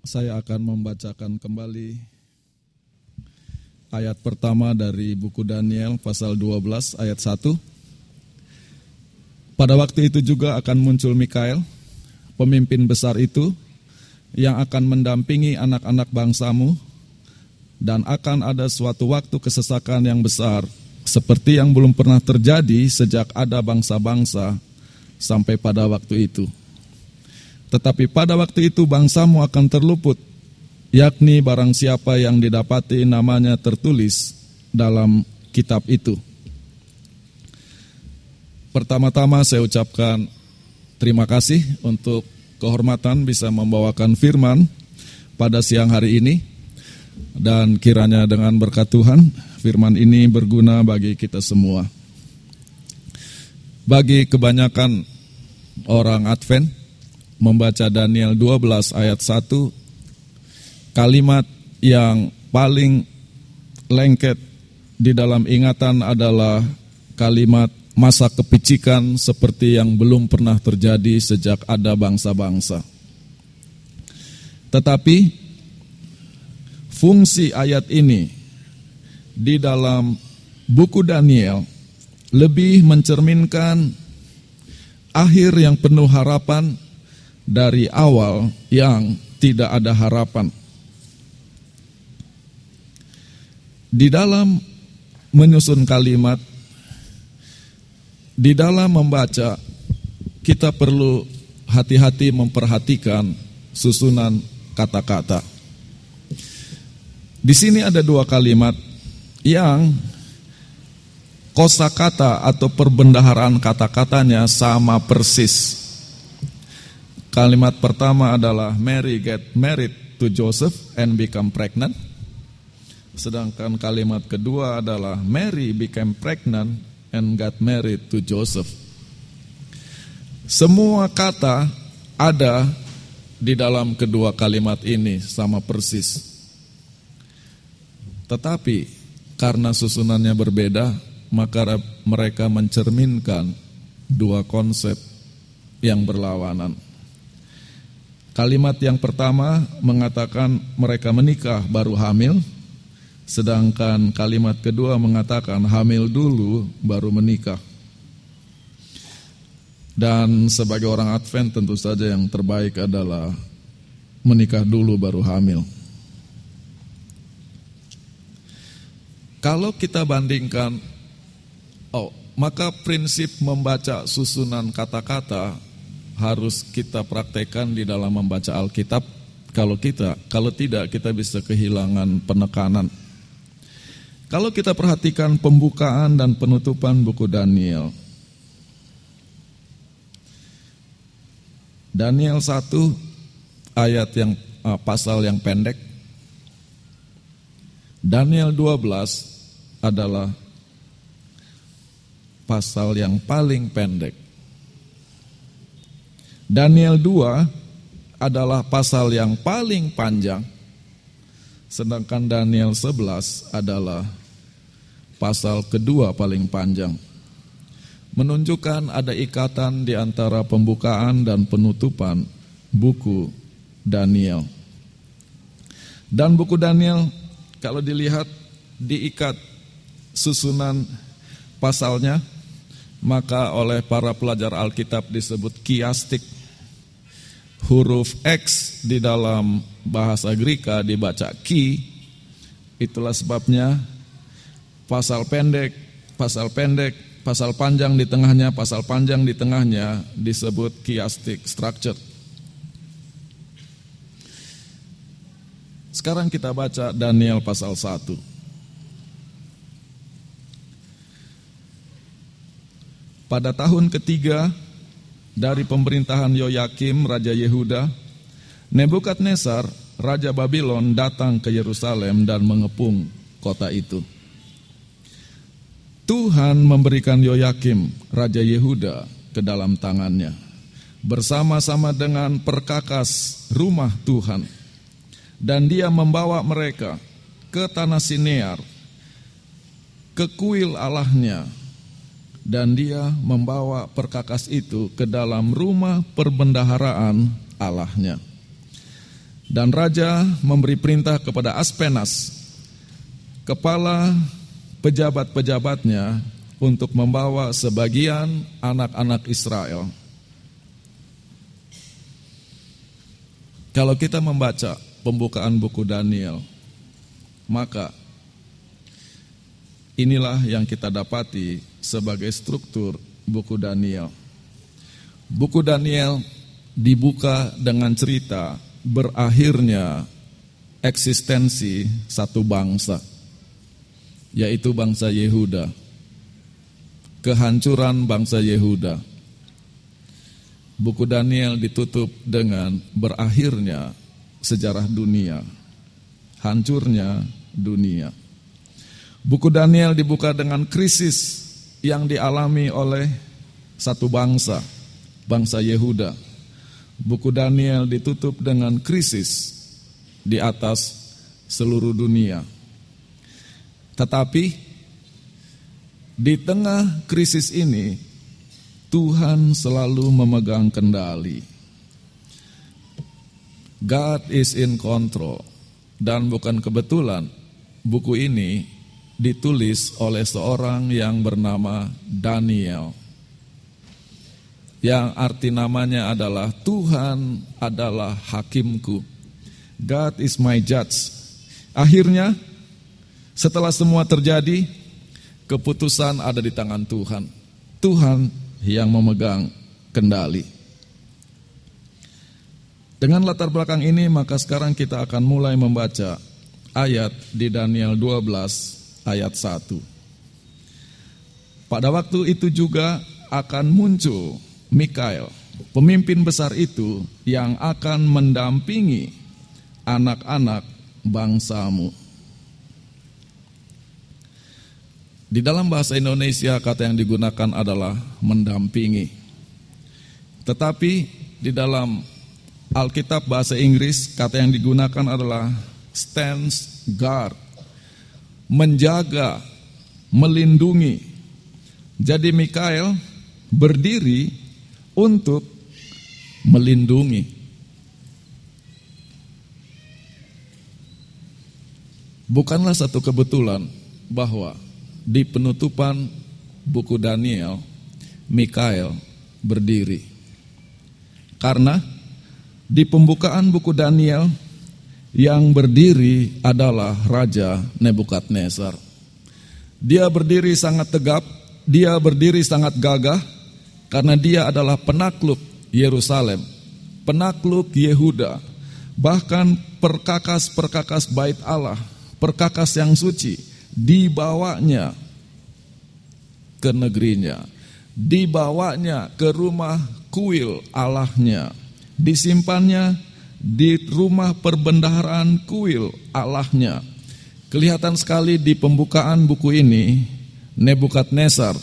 saya akan membacakan kembali ayat pertama dari buku Daniel pasal 12 ayat 1. Pada waktu itu juga akan muncul Mikael, pemimpin besar itu yang akan mendampingi anak-anak bangsamu dan akan ada suatu waktu kesesakan yang besar seperti yang belum pernah terjadi sejak ada bangsa-bangsa sampai pada waktu itu. Tetapi pada waktu itu bangsamu akan terluput, yakni barang siapa yang didapati namanya tertulis dalam kitab itu. Pertama-tama saya ucapkan terima kasih untuk kehormatan bisa membawakan firman pada siang hari ini. Dan kiranya dengan berkat Tuhan, firman ini berguna bagi kita semua. Bagi kebanyakan orang Advent, membaca Daniel 12 ayat 1 kalimat yang paling lengket di dalam ingatan adalah kalimat masa kepicikan seperti yang belum pernah terjadi sejak ada bangsa-bangsa. Tetapi fungsi ayat ini di dalam buku Daniel lebih mencerminkan akhir yang penuh harapan dari awal yang tidak ada harapan. Di dalam menyusun kalimat, di dalam membaca, kita perlu hati-hati memperhatikan susunan kata-kata. Di sini ada dua kalimat yang kosakata atau perbendaharaan kata-katanya sama persis Kalimat pertama adalah Mary get married to Joseph and become pregnant. Sedangkan kalimat kedua adalah Mary became pregnant and got married to Joseph. Semua kata ada di dalam kedua kalimat ini sama persis. Tetapi karena susunannya berbeda, maka mereka mencerminkan dua konsep yang berlawanan. Kalimat yang pertama mengatakan mereka menikah baru hamil, sedangkan kalimat kedua mengatakan hamil dulu baru menikah. Dan sebagai orang Advent tentu saja yang terbaik adalah menikah dulu baru hamil. Kalau kita bandingkan, oh, maka prinsip membaca susunan kata-kata harus kita praktekkan di dalam membaca Alkitab. Kalau kita, kalau tidak kita bisa kehilangan penekanan. Kalau kita perhatikan pembukaan dan penutupan buku Daniel. Daniel 1 ayat yang uh, pasal yang pendek. Daniel 12 adalah pasal yang paling pendek. Daniel 2 adalah pasal yang paling panjang, sedangkan Daniel 11 adalah pasal kedua paling panjang. Menunjukkan ada ikatan di antara pembukaan dan penutupan buku Daniel. Dan buku Daniel kalau dilihat diikat susunan pasalnya maka oleh para pelajar Alkitab disebut kiastik huruf X di dalam bahasa Greka dibaca ki, itulah sebabnya pasal pendek, pasal pendek, pasal panjang di tengahnya, pasal panjang di tengahnya disebut chiastic structure. Sekarang kita baca Daniel pasal 1. Pada tahun ketiga dari pemerintahan Yoyakim Raja Yehuda, Nebukadnezar Raja Babylon datang ke Yerusalem dan mengepung kota itu. Tuhan memberikan Yoyakim Raja Yehuda ke dalam tangannya bersama-sama dengan perkakas rumah Tuhan dan dia membawa mereka ke tanah Sinear ke kuil Allahnya dan dia membawa perkakas itu ke dalam rumah perbendaharaan Allahnya. Dan raja memberi perintah kepada Aspenas, kepala pejabat-pejabatnya untuk membawa sebagian anak-anak Israel. Kalau kita membaca pembukaan buku Daniel, maka inilah yang kita dapati sebagai struktur buku Daniel. Buku Daniel dibuka dengan cerita berakhirnya eksistensi satu bangsa, yaitu bangsa Yehuda. Kehancuran bangsa Yehuda. Buku Daniel ditutup dengan berakhirnya sejarah dunia, hancurnya dunia. Buku Daniel dibuka dengan krisis yang dialami oleh satu bangsa, bangsa Yehuda buku Daniel ditutup dengan krisis di atas seluruh dunia. Tetapi di tengah krisis ini Tuhan selalu memegang kendali. God is in control dan bukan kebetulan buku ini ditulis oleh seorang yang bernama Daniel yang arti namanya adalah Tuhan adalah hakimku. God is my judge. Akhirnya setelah semua terjadi, keputusan ada di tangan Tuhan. Tuhan yang memegang kendali. Dengan latar belakang ini maka sekarang kita akan mulai membaca ayat di Daniel 12 ayat 1. Pada waktu itu juga akan muncul Mikael, pemimpin besar itu yang akan mendampingi anak-anak bangsamu. Di dalam bahasa Indonesia kata yang digunakan adalah mendampingi. Tetapi di dalam Alkitab bahasa Inggris kata yang digunakan adalah stands guard. Menjaga, melindungi. Jadi Mikael berdiri untuk melindungi. Bukanlah satu kebetulan bahwa di penutupan buku Daniel, Mikael berdiri. Karena di pembukaan buku Daniel yang berdiri adalah Raja Nebukadnezar. Dia berdiri sangat tegap, dia berdiri sangat gagah, karena dia adalah penakluk Yerusalem, penakluk Yehuda, bahkan perkakas-perkakas bait Allah, perkakas yang suci dibawanya ke negerinya, dibawanya ke rumah kuil Allahnya, disimpannya di rumah perbendaharaan kuil Allahnya. Kelihatan sekali di pembukaan buku ini Nebukadnezar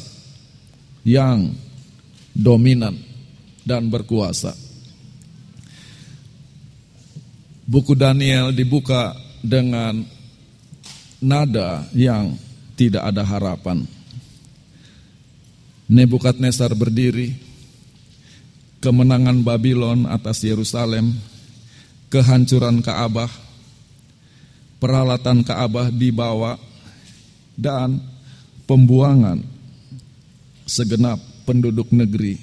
yang dominan dan berkuasa. Buku Daniel dibuka dengan nada yang tidak ada harapan. Nebukadnezar berdiri, kemenangan Babylon atas Yerusalem, kehancuran Ka'bah, peralatan Ka'bah dibawa, dan pembuangan segenap penduduk negeri.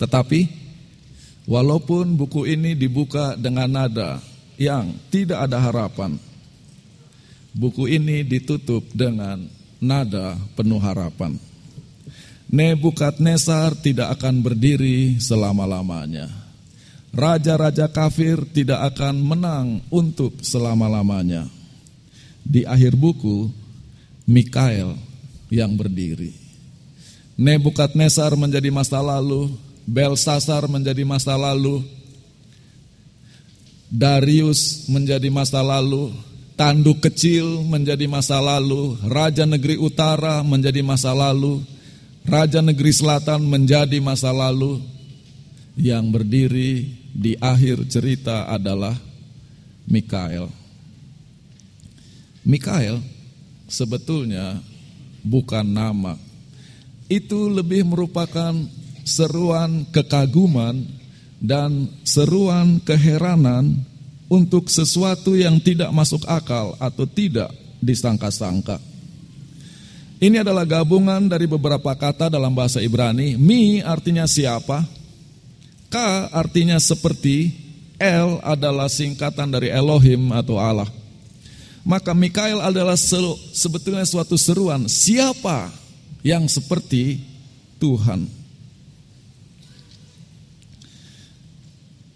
Tetapi walaupun buku ini dibuka dengan nada yang tidak ada harapan, buku ini ditutup dengan nada penuh harapan. Nebukadnezar tidak akan berdiri selama-lamanya. Raja-raja kafir tidak akan menang untuk selama-lamanya. Di akhir buku, Mikael yang berdiri. Nebukadnezar menjadi masa lalu, Belsasar menjadi masa lalu, Darius menjadi masa lalu, tanduk kecil menjadi masa lalu, raja negeri utara menjadi masa lalu, raja negeri selatan menjadi masa lalu. Yang berdiri di akhir cerita adalah Mikael. Mikael sebetulnya bukan nama itu lebih merupakan seruan kekaguman dan seruan keheranan untuk sesuatu yang tidak masuk akal atau tidak disangka-sangka. Ini adalah gabungan dari beberapa kata dalam bahasa Ibrani. Mi artinya siapa, K artinya seperti, L adalah singkatan dari Elohim atau Allah. Maka Mikael adalah sebetulnya suatu seruan, siapa yang seperti Tuhan.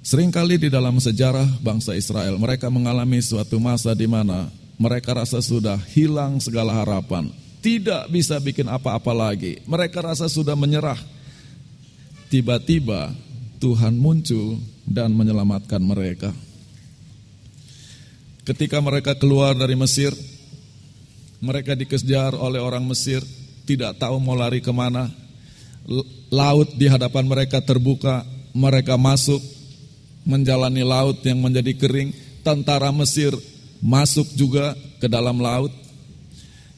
Seringkali di dalam sejarah bangsa Israel, mereka mengalami suatu masa di mana mereka rasa sudah hilang segala harapan tidak bisa bikin apa-apa lagi. Mereka rasa sudah menyerah. Tiba-tiba Tuhan muncul dan menyelamatkan mereka. Ketika mereka keluar dari Mesir, mereka dikejar oleh orang Mesir, tidak tahu mau lari ke mana. Laut di hadapan mereka terbuka, mereka masuk menjalani laut yang menjadi kering. Tentara Mesir masuk juga ke dalam laut,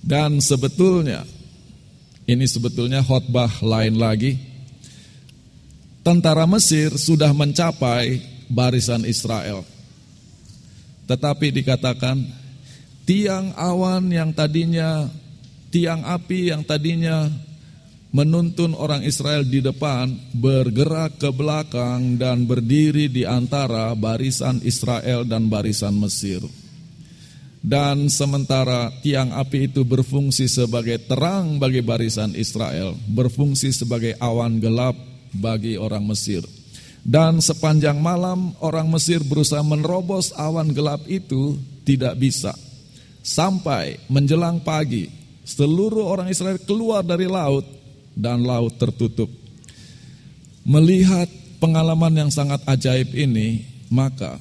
dan sebetulnya ini sebetulnya khotbah lain lagi. Tentara Mesir sudah mencapai barisan Israel. Tetapi dikatakan tiang awan yang tadinya tiang api yang tadinya menuntun orang Israel di depan bergerak ke belakang dan berdiri di antara barisan Israel dan barisan Mesir. Dan sementara tiang api itu berfungsi sebagai terang bagi barisan Israel, berfungsi sebagai awan gelap bagi orang Mesir. Dan sepanjang malam orang Mesir berusaha menerobos awan gelap itu tidak bisa. Sampai menjelang pagi, seluruh orang Israel keluar dari laut dan laut tertutup. Melihat pengalaman yang sangat ajaib ini, maka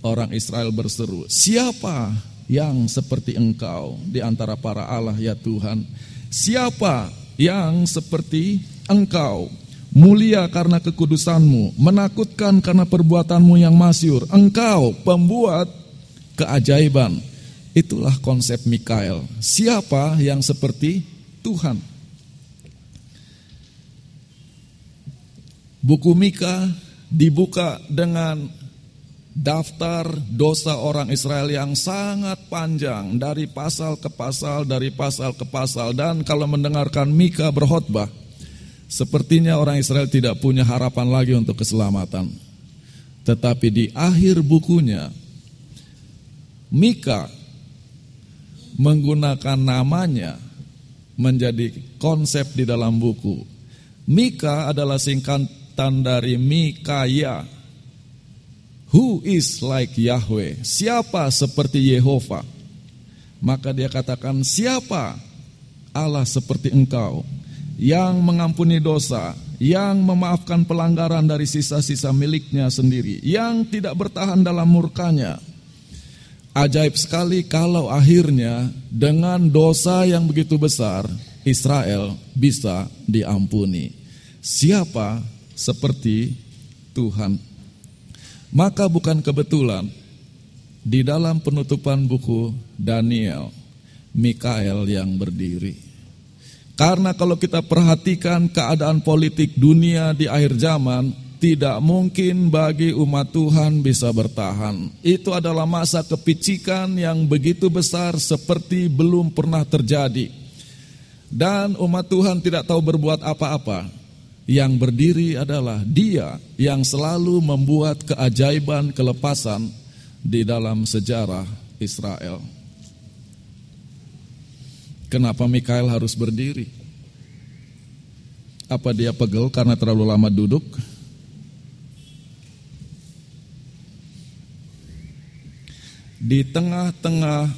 Orang Israel berseru, siapa yang seperti engkau di antara para Allah ya Tuhan? Siapa yang seperti engkau? Mulia karena kekudusanmu, menakutkan karena perbuatanmu yang masyur. Engkau pembuat keajaiban. Itulah konsep Mikael. Siapa yang seperti Tuhan? Buku Mika dibuka dengan daftar dosa orang Israel yang sangat panjang dari pasal ke pasal, dari pasal ke pasal dan kalau mendengarkan Mika berkhotbah sepertinya orang Israel tidak punya harapan lagi untuk keselamatan. Tetapi di akhir bukunya Mika menggunakan namanya menjadi konsep di dalam buku. Mika adalah singkatan dari Mikaya Who is like Yahweh? Siapa seperti Yehova? Maka dia katakan, siapa Allah seperti engkau yang mengampuni dosa, yang memaafkan pelanggaran dari sisa-sisa miliknya sendiri, yang tidak bertahan dalam murkanya. Ajaib sekali kalau akhirnya dengan dosa yang begitu besar, Israel bisa diampuni. Siapa seperti Tuhan maka bukan kebetulan di dalam penutupan buku Daniel, Mikael yang berdiri. Karena kalau kita perhatikan keadaan politik dunia di akhir zaman, tidak mungkin bagi umat Tuhan bisa bertahan. Itu adalah masa kepicikan yang begitu besar seperti belum pernah terjadi. Dan umat Tuhan tidak tahu berbuat apa-apa yang berdiri adalah dia yang selalu membuat keajaiban kelepasan di dalam sejarah Israel. Kenapa Mikael harus berdiri? Apa dia pegel karena terlalu lama duduk? Di tengah-tengah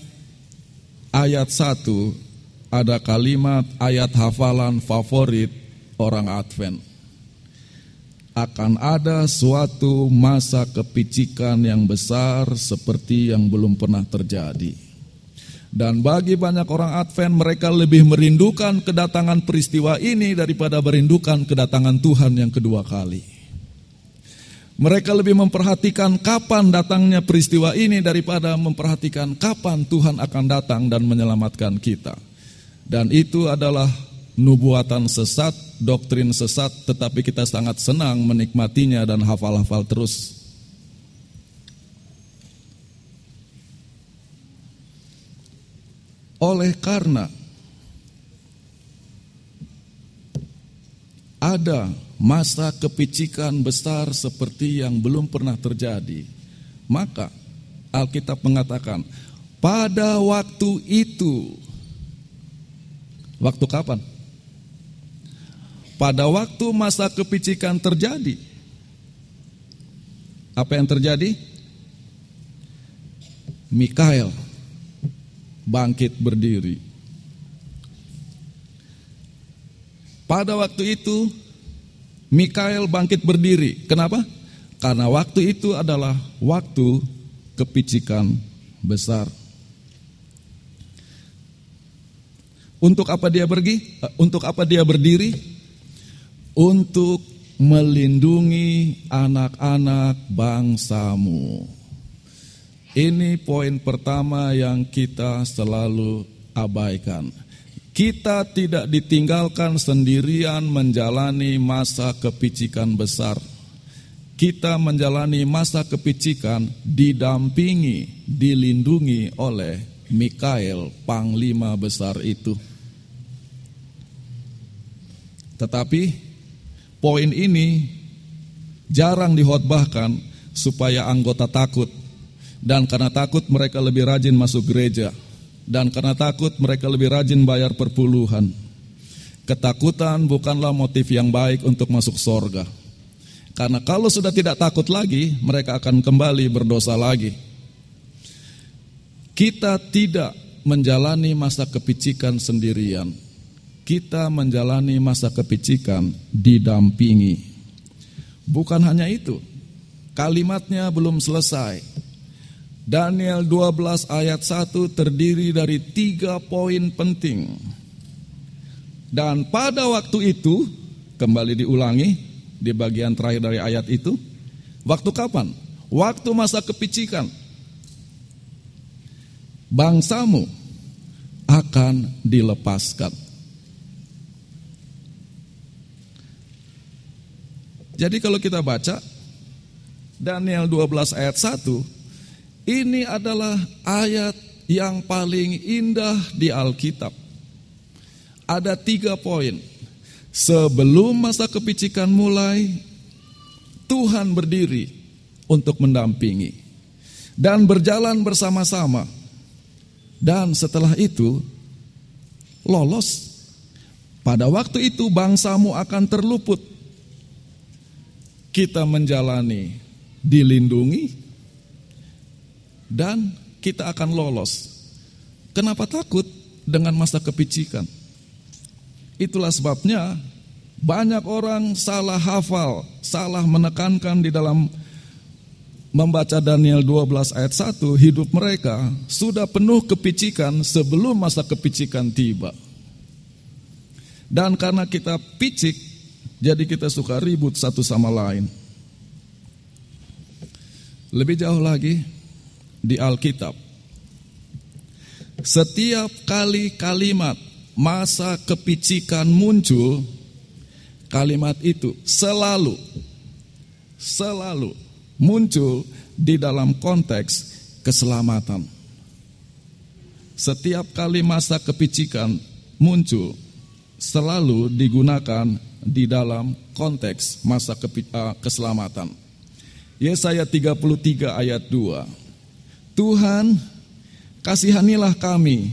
ayat 1 ada kalimat ayat hafalan favorit orang Advent. Akan ada suatu masa kepicikan yang besar seperti yang belum pernah terjadi. Dan bagi banyak orang Advent mereka lebih merindukan kedatangan peristiwa ini daripada merindukan kedatangan Tuhan yang kedua kali. Mereka lebih memperhatikan kapan datangnya peristiwa ini daripada memperhatikan kapan Tuhan akan datang dan menyelamatkan kita. Dan itu adalah nubuatan sesat, doktrin sesat, tetapi kita sangat senang menikmatinya dan hafal-hafal terus. Oleh karena ada masa kepicikan besar seperti yang belum pernah terjadi, maka Alkitab mengatakan, pada waktu itu, waktu kapan? Pada waktu masa kepicikan terjadi, apa yang terjadi? Mikael bangkit berdiri. Pada waktu itu Mikael bangkit berdiri. Kenapa? Karena waktu itu adalah waktu kepicikan besar. Untuk apa dia pergi? Untuk apa dia berdiri? Untuk melindungi anak-anak bangsamu. Ini poin pertama yang kita selalu abaikan. Kita tidak ditinggalkan sendirian menjalani masa kepicikan besar. Kita menjalani masa kepicikan didampingi, dilindungi oleh Mikael, panglima besar itu. Tetapi poin ini jarang dihotbahkan supaya anggota takut dan karena takut mereka lebih rajin masuk gereja. Dan karena takut mereka lebih rajin bayar perpuluhan. Ketakutan bukanlah motif yang baik untuk masuk sorga. Karena kalau sudah tidak takut lagi, mereka akan kembali berdosa lagi. Kita tidak menjalani masa kepicikan sendirian. Kita menjalani masa kepicikan didampingi. Bukan hanya itu, kalimatnya belum selesai. Daniel 12 ayat 1 terdiri dari tiga poin penting. Dan pada waktu itu, kembali diulangi di bagian terakhir dari ayat itu, waktu kapan? Waktu masa kepicikan. Bangsamu akan dilepaskan. Jadi kalau kita baca Daniel 12 ayat 1 ini adalah ayat yang paling indah di Alkitab. Ada tiga poin. Sebelum masa kepicikan mulai, Tuhan berdiri untuk mendampingi dan berjalan bersama-sama. Dan setelah itu, lolos. Pada waktu itu bangsamu akan terluput. Kita menjalani, dilindungi, dan kita akan lolos. Kenapa takut dengan masa kepicikan? Itulah sebabnya banyak orang salah hafal, salah menekankan di dalam membaca Daniel 12 ayat 1, hidup mereka sudah penuh kepicikan sebelum masa kepicikan tiba. Dan karena kita picik, jadi kita suka ribut satu sama lain. Lebih jauh lagi, di Alkitab. Setiap kali kalimat masa kepicikan muncul, kalimat itu selalu selalu muncul di dalam konteks keselamatan. Setiap kali masa kepicikan muncul selalu digunakan di dalam konteks masa eh, keselamatan. Yesaya 33 ayat 2. Tuhan, kasihanilah kami,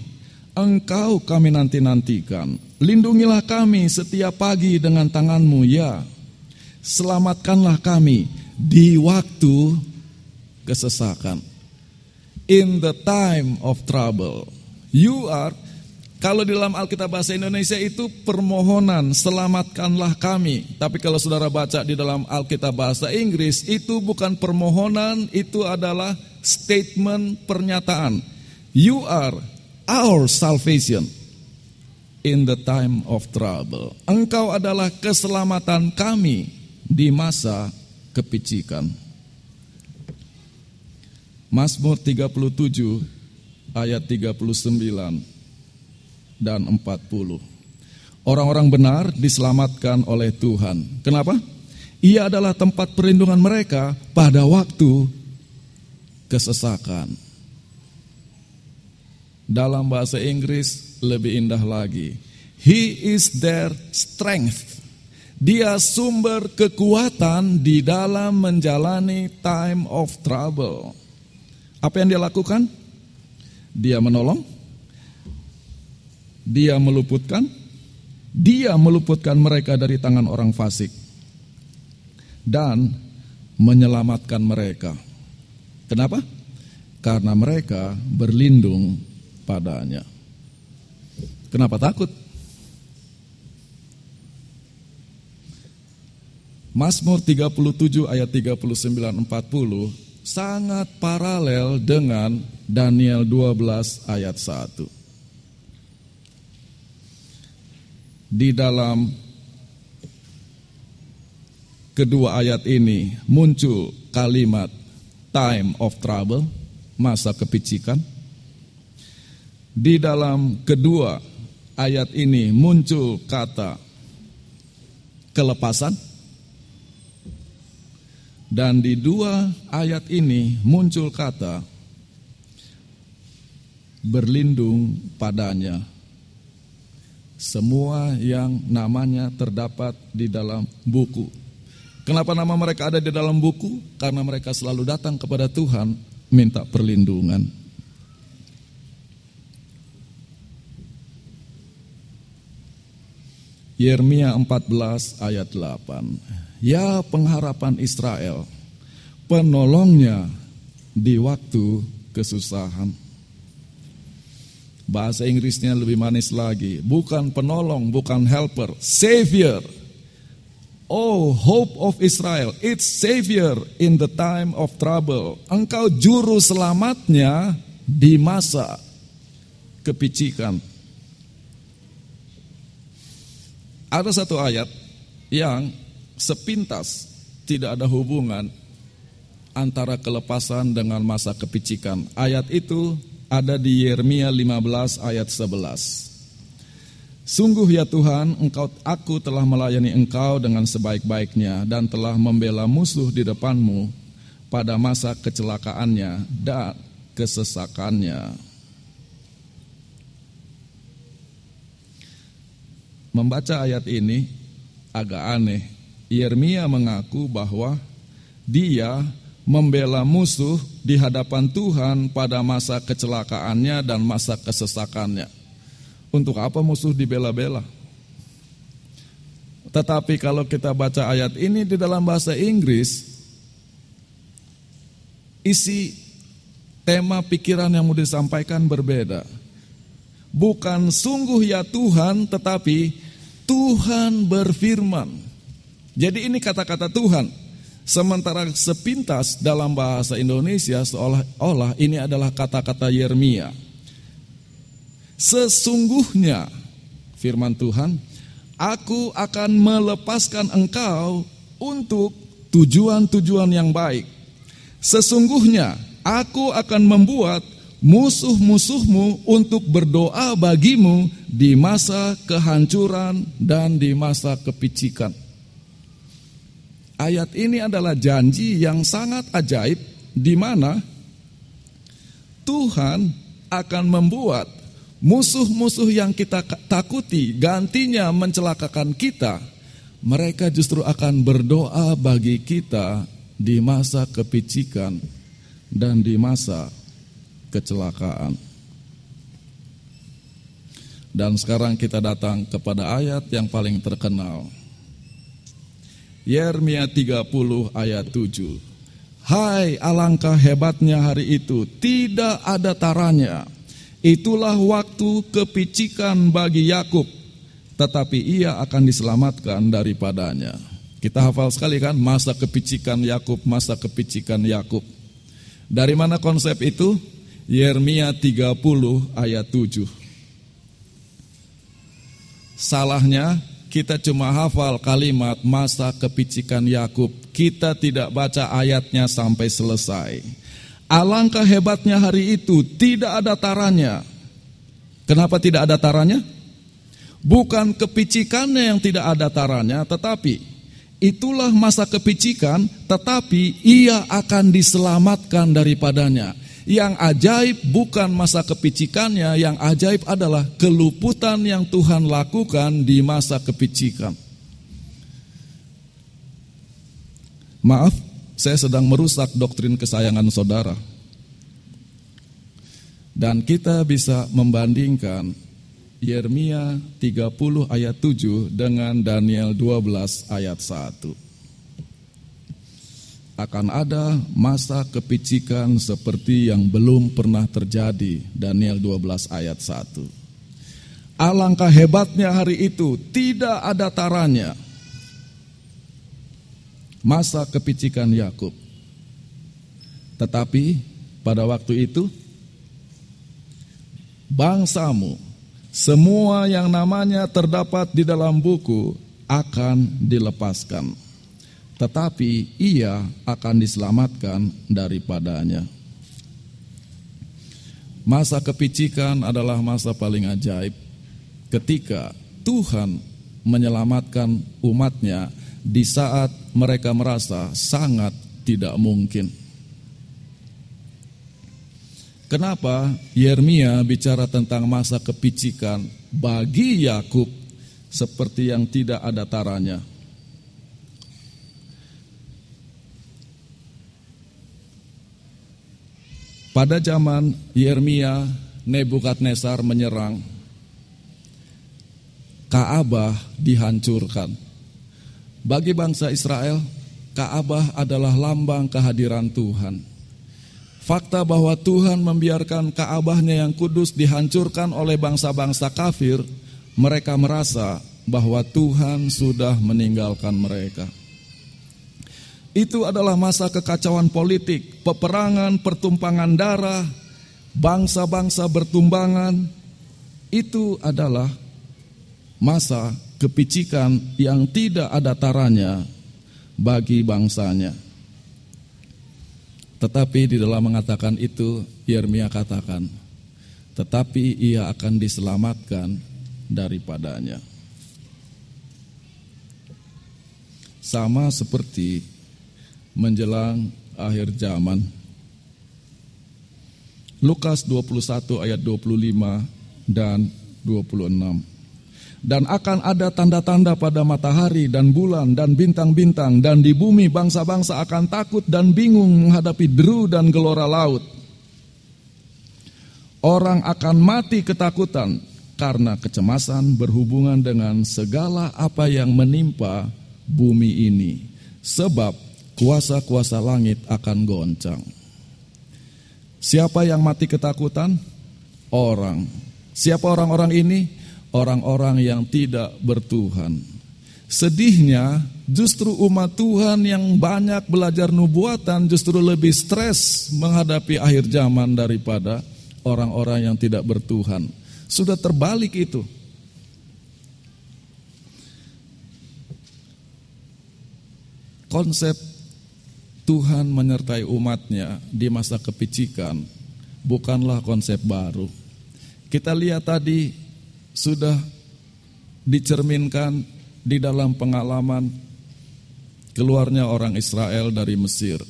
Engkau kami nanti-nantikan. Lindungilah kami setiap pagi dengan tanganmu, ya. Selamatkanlah kami di waktu kesesakan. In the time of trouble. You are, kalau di dalam Alkitab Bahasa Indonesia itu permohonan, selamatkanlah kami. Tapi kalau saudara baca di dalam Alkitab Bahasa Inggris, itu bukan permohonan, itu adalah statement pernyataan. You are our salvation in the time of trouble. Engkau adalah keselamatan kami di masa kepicikan. Mazmur 37 ayat 39 dan 40. Orang-orang benar diselamatkan oleh Tuhan. Kenapa? Ia adalah tempat perlindungan mereka pada waktu kesesakan. Dalam bahasa Inggris lebih indah lagi. He is their strength. Dia sumber kekuatan di dalam menjalani time of trouble. Apa yang dia lakukan? Dia menolong, dia meluputkan, dia meluputkan mereka dari tangan orang fasik dan menyelamatkan mereka. Kenapa? Karena mereka berlindung padanya. Kenapa takut? Mazmur 37 ayat 39 40 sangat paralel dengan Daniel 12 ayat 1. Di dalam kedua ayat ini muncul kalimat time of trouble, masa kepicikan. Di dalam kedua ayat ini muncul kata kelepasan dan di dua ayat ini muncul kata berlindung padanya. Semua yang namanya terdapat di dalam buku. Kenapa nama mereka ada di dalam buku? Karena mereka selalu datang kepada Tuhan minta perlindungan. Yeremia 14 ayat 8. Ya pengharapan Israel, penolongnya di waktu kesusahan. Bahasa Inggrisnya lebih manis lagi, bukan penolong, bukan helper, savior. Oh, hope of Israel, it's savior in the time of trouble. Engkau juru selamatnya di masa kepicikan. Ada satu ayat yang sepintas tidak ada hubungan antara kelepasan dengan masa kepicikan. Ayat itu ada di Yeremia 15 ayat 11. Sungguh ya Tuhan, engkau aku telah melayani engkau dengan sebaik-baiknya dan telah membela musuh di depanmu pada masa kecelakaannya dan kesesakannya. Membaca ayat ini agak aneh Yeremia mengaku bahwa dia membela musuh di hadapan Tuhan pada masa kecelakaannya dan masa kesesakannya. Untuk apa musuh dibela-bela? Tetapi kalau kita baca ayat ini di dalam bahasa Inggris, isi tema pikiran yang mau disampaikan berbeda. Bukan sungguh ya Tuhan, tetapi Tuhan berfirman. Jadi ini kata-kata Tuhan. Sementara sepintas dalam bahasa Indonesia seolah-olah ini adalah kata-kata Yeremia. Sesungguhnya firman Tuhan, aku akan melepaskan engkau untuk tujuan-tujuan yang baik. Sesungguhnya aku akan membuat musuh-musuhmu untuk berdoa bagimu di masa kehancuran dan di masa kepicikan. Ayat ini adalah janji yang sangat ajaib di mana Tuhan akan membuat musuh-musuh yang kita takuti gantinya mencelakakan kita, mereka justru akan berdoa bagi kita di masa kepicikan dan di masa kecelakaan. Dan sekarang kita datang kepada ayat yang paling terkenal Yeremia 30 ayat 7. Hai alangkah hebatnya hari itu, tidak ada taranya. Itulah waktu kepicikan bagi Yakub, tetapi ia akan diselamatkan daripadanya. Kita hafal sekali kan masa kepicikan Yakub, masa kepicikan Yakub. Dari mana konsep itu? Yeremia 30 ayat 7. Salahnya kita cuma hafal kalimat masa kepicikan Yakub. Kita tidak baca ayatnya sampai selesai. Alangkah hebatnya hari itu, tidak ada taranya. Kenapa tidak ada taranya? Bukan kepicikannya yang tidak ada taranya, tetapi itulah masa kepicikan, tetapi ia akan diselamatkan daripadanya. Yang ajaib bukan masa kepicikannya, yang ajaib adalah keluputan yang Tuhan lakukan di masa kepicikan. Maaf, saya sedang merusak doktrin kesayangan saudara. Dan kita bisa membandingkan Yeremia 30 ayat 7 dengan Daniel 12 ayat 1. Akan ada masa kepicikan seperti yang belum pernah terjadi Daniel 12 ayat 1. Alangkah hebatnya hari itu tidak ada taranya masa kepicikan Yakub. Tetapi pada waktu itu bangsamu semua yang namanya terdapat di dalam buku akan dilepaskan. Tetapi ia akan diselamatkan daripadanya. Masa kepicikan adalah masa paling ajaib ketika Tuhan menyelamatkan umatnya di saat mereka merasa sangat tidak mungkin. Kenapa Yeremia bicara tentang masa kepicikan bagi Yakub seperti yang tidak ada taranya? Pada zaman Yeremia, Nebukadnezar menyerang, Kaabah dihancurkan. Bagi bangsa Israel, Kaabah adalah lambang kehadiran Tuhan. Fakta bahwa Tuhan membiarkan Ka'bahnya yang kudus dihancurkan oleh bangsa-bangsa kafir, mereka merasa bahwa Tuhan sudah meninggalkan mereka. Itu adalah masa kekacauan politik, peperangan, pertumpangan darah, bangsa-bangsa bertumbangan. Itu adalah masa kepicikan yang tidak ada taranya bagi bangsanya. Tetapi di dalam mengatakan itu, Yeremia katakan, tetapi ia akan diselamatkan daripadanya. Sama seperti menjelang akhir zaman. Lukas 21 ayat 25 dan 26 dan akan ada tanda-tanda pada matahari dan bulan dan bintang-bintang dan di bumi bangsa-bangsa akan takut dan bingung menghadapi deru dan gelora laut. Orang akan mati ketakutan karena kecemasan berhubungan dengan segala apa yang menimpa bumi ini. Sebab kuasa-kuasa langit akan goncang. Siapa yang mati ketakutan? Orang. Siapa orang-orang ini? Orang-orang yang tidak bertuhan. Sedihnya justru umat Tuhan yang banyak belajar nubuatan justru lebih stres menghadapi akhir zaman daripada orang-orang yang tidak bertuhan. Sudah terbalik itu. Konsep Tuhan menyertai umatnya di masa kepicikan bukanlah konsep baru. Kita lihat tadi sudah dicerminkan di dalam pengalaman keluarnya orang Israel dari Mesir.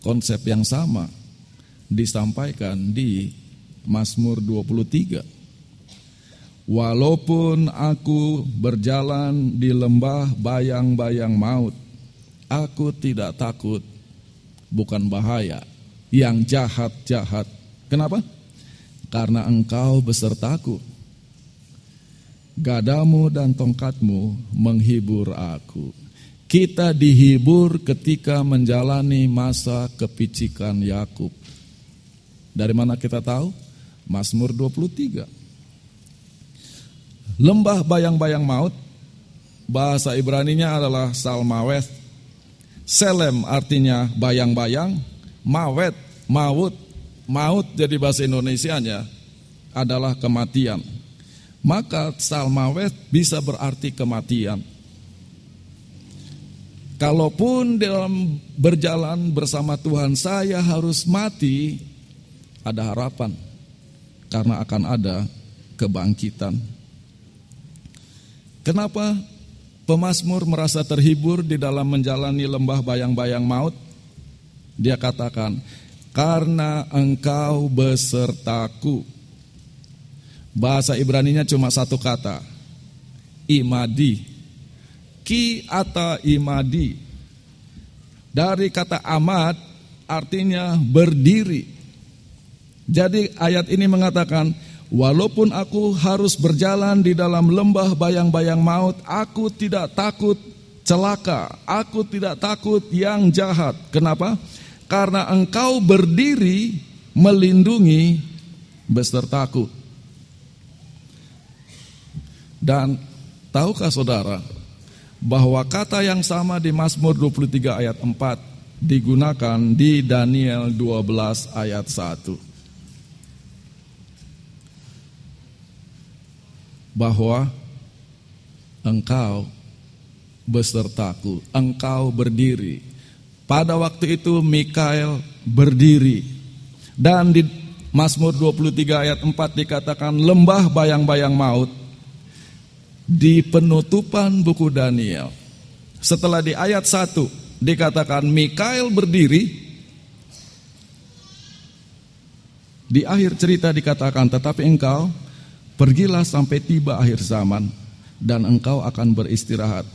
Konsep yang sama disampaikan di Mazmur 23. Walaupun aku berjalan di lembah bayang-bayang maut, aku tidak takut bukan bahaya yang jahat-jahat. Kenapa? Karena engkau besertaku. Gadamu dan tongkatmu menghibur aku. Kita dihibur ketika menjalani masa kepicikan Yakub. Dari mana kita tahu? Mazmur 23. Lembah bayang-bayang maut, bahasa Ibraninya adalah Salmaweth. Selem artinya bayang-bayang, mawet, maut Maut jadi bahasa Indonesianya adalah kematian. Maka salmawet bisa berarti kematian. Kalaupun dalam berjalan bersama Tuhan saya harus mati, ada harapan. Karena akan ada kebangkitan. Kenapa pemazmur merasa terhibur di dalam menjalani lembah bayang-bayang maut? Dia katakan, "Karena engkau besertaku." Bahasa Ibraninya cuma satu kata, imadi. Ki ata imadi. Dari kata amad artinya berdiri. Jadi ayat ini mengatakan, walaupun aku harus berjalan di dalam lembah bayang-bayang maut, aku tidak takut celaka, aku tidak takut yang jahat. Kenapa? Karena engkau berdiri melindungi besertaku. Dan tahukah saudara bahwa kata yang sama di Mazmur 23 ayat 4 digunakan di Daniel 12 ayat 1. bahwa engkau besertaku, engkau berdiri. Pada waktu itu Mikael berdiri. Dan di Mazmur 23 ayat 4 dikatakan lembah bayang-bayang maut di penutupan buku Daniel. Setelah di ayat 1 dikatakan Mikael berdiri Di akhir cerita dikatakan tetapi engkau Pergilah sampai tiba akhir zaman dan engkau akan beristirahat.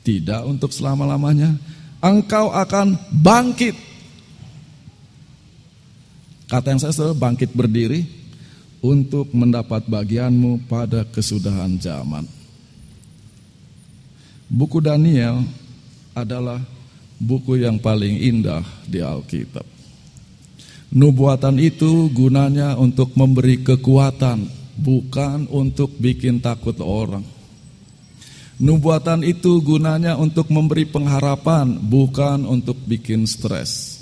Tidak untuk selama-lamanya, engkau akan bangkit. Kata yang saya selalu bangkit berdiri untuk mendapat bagianmu pada kesudahan zaman. Buku Daniel adalah buku yang paling indah di Alkitab. Nubuatan itu gunanya untuk memberi kekuatan bukan untuk bikin takut orang. Nubuatan itu gunanya untuk memberi pengharapan, bukan untuk bikin stres.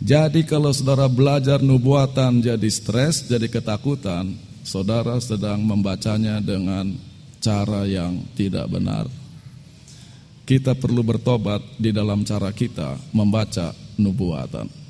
Jadi kalau saudara belajar nubuatan jadi stres, jadi ketakutan, saudara sedang membacanya dengan cara yang tidak benar. Kita perlu bertobat di dalam cara kita membaca nubuatan.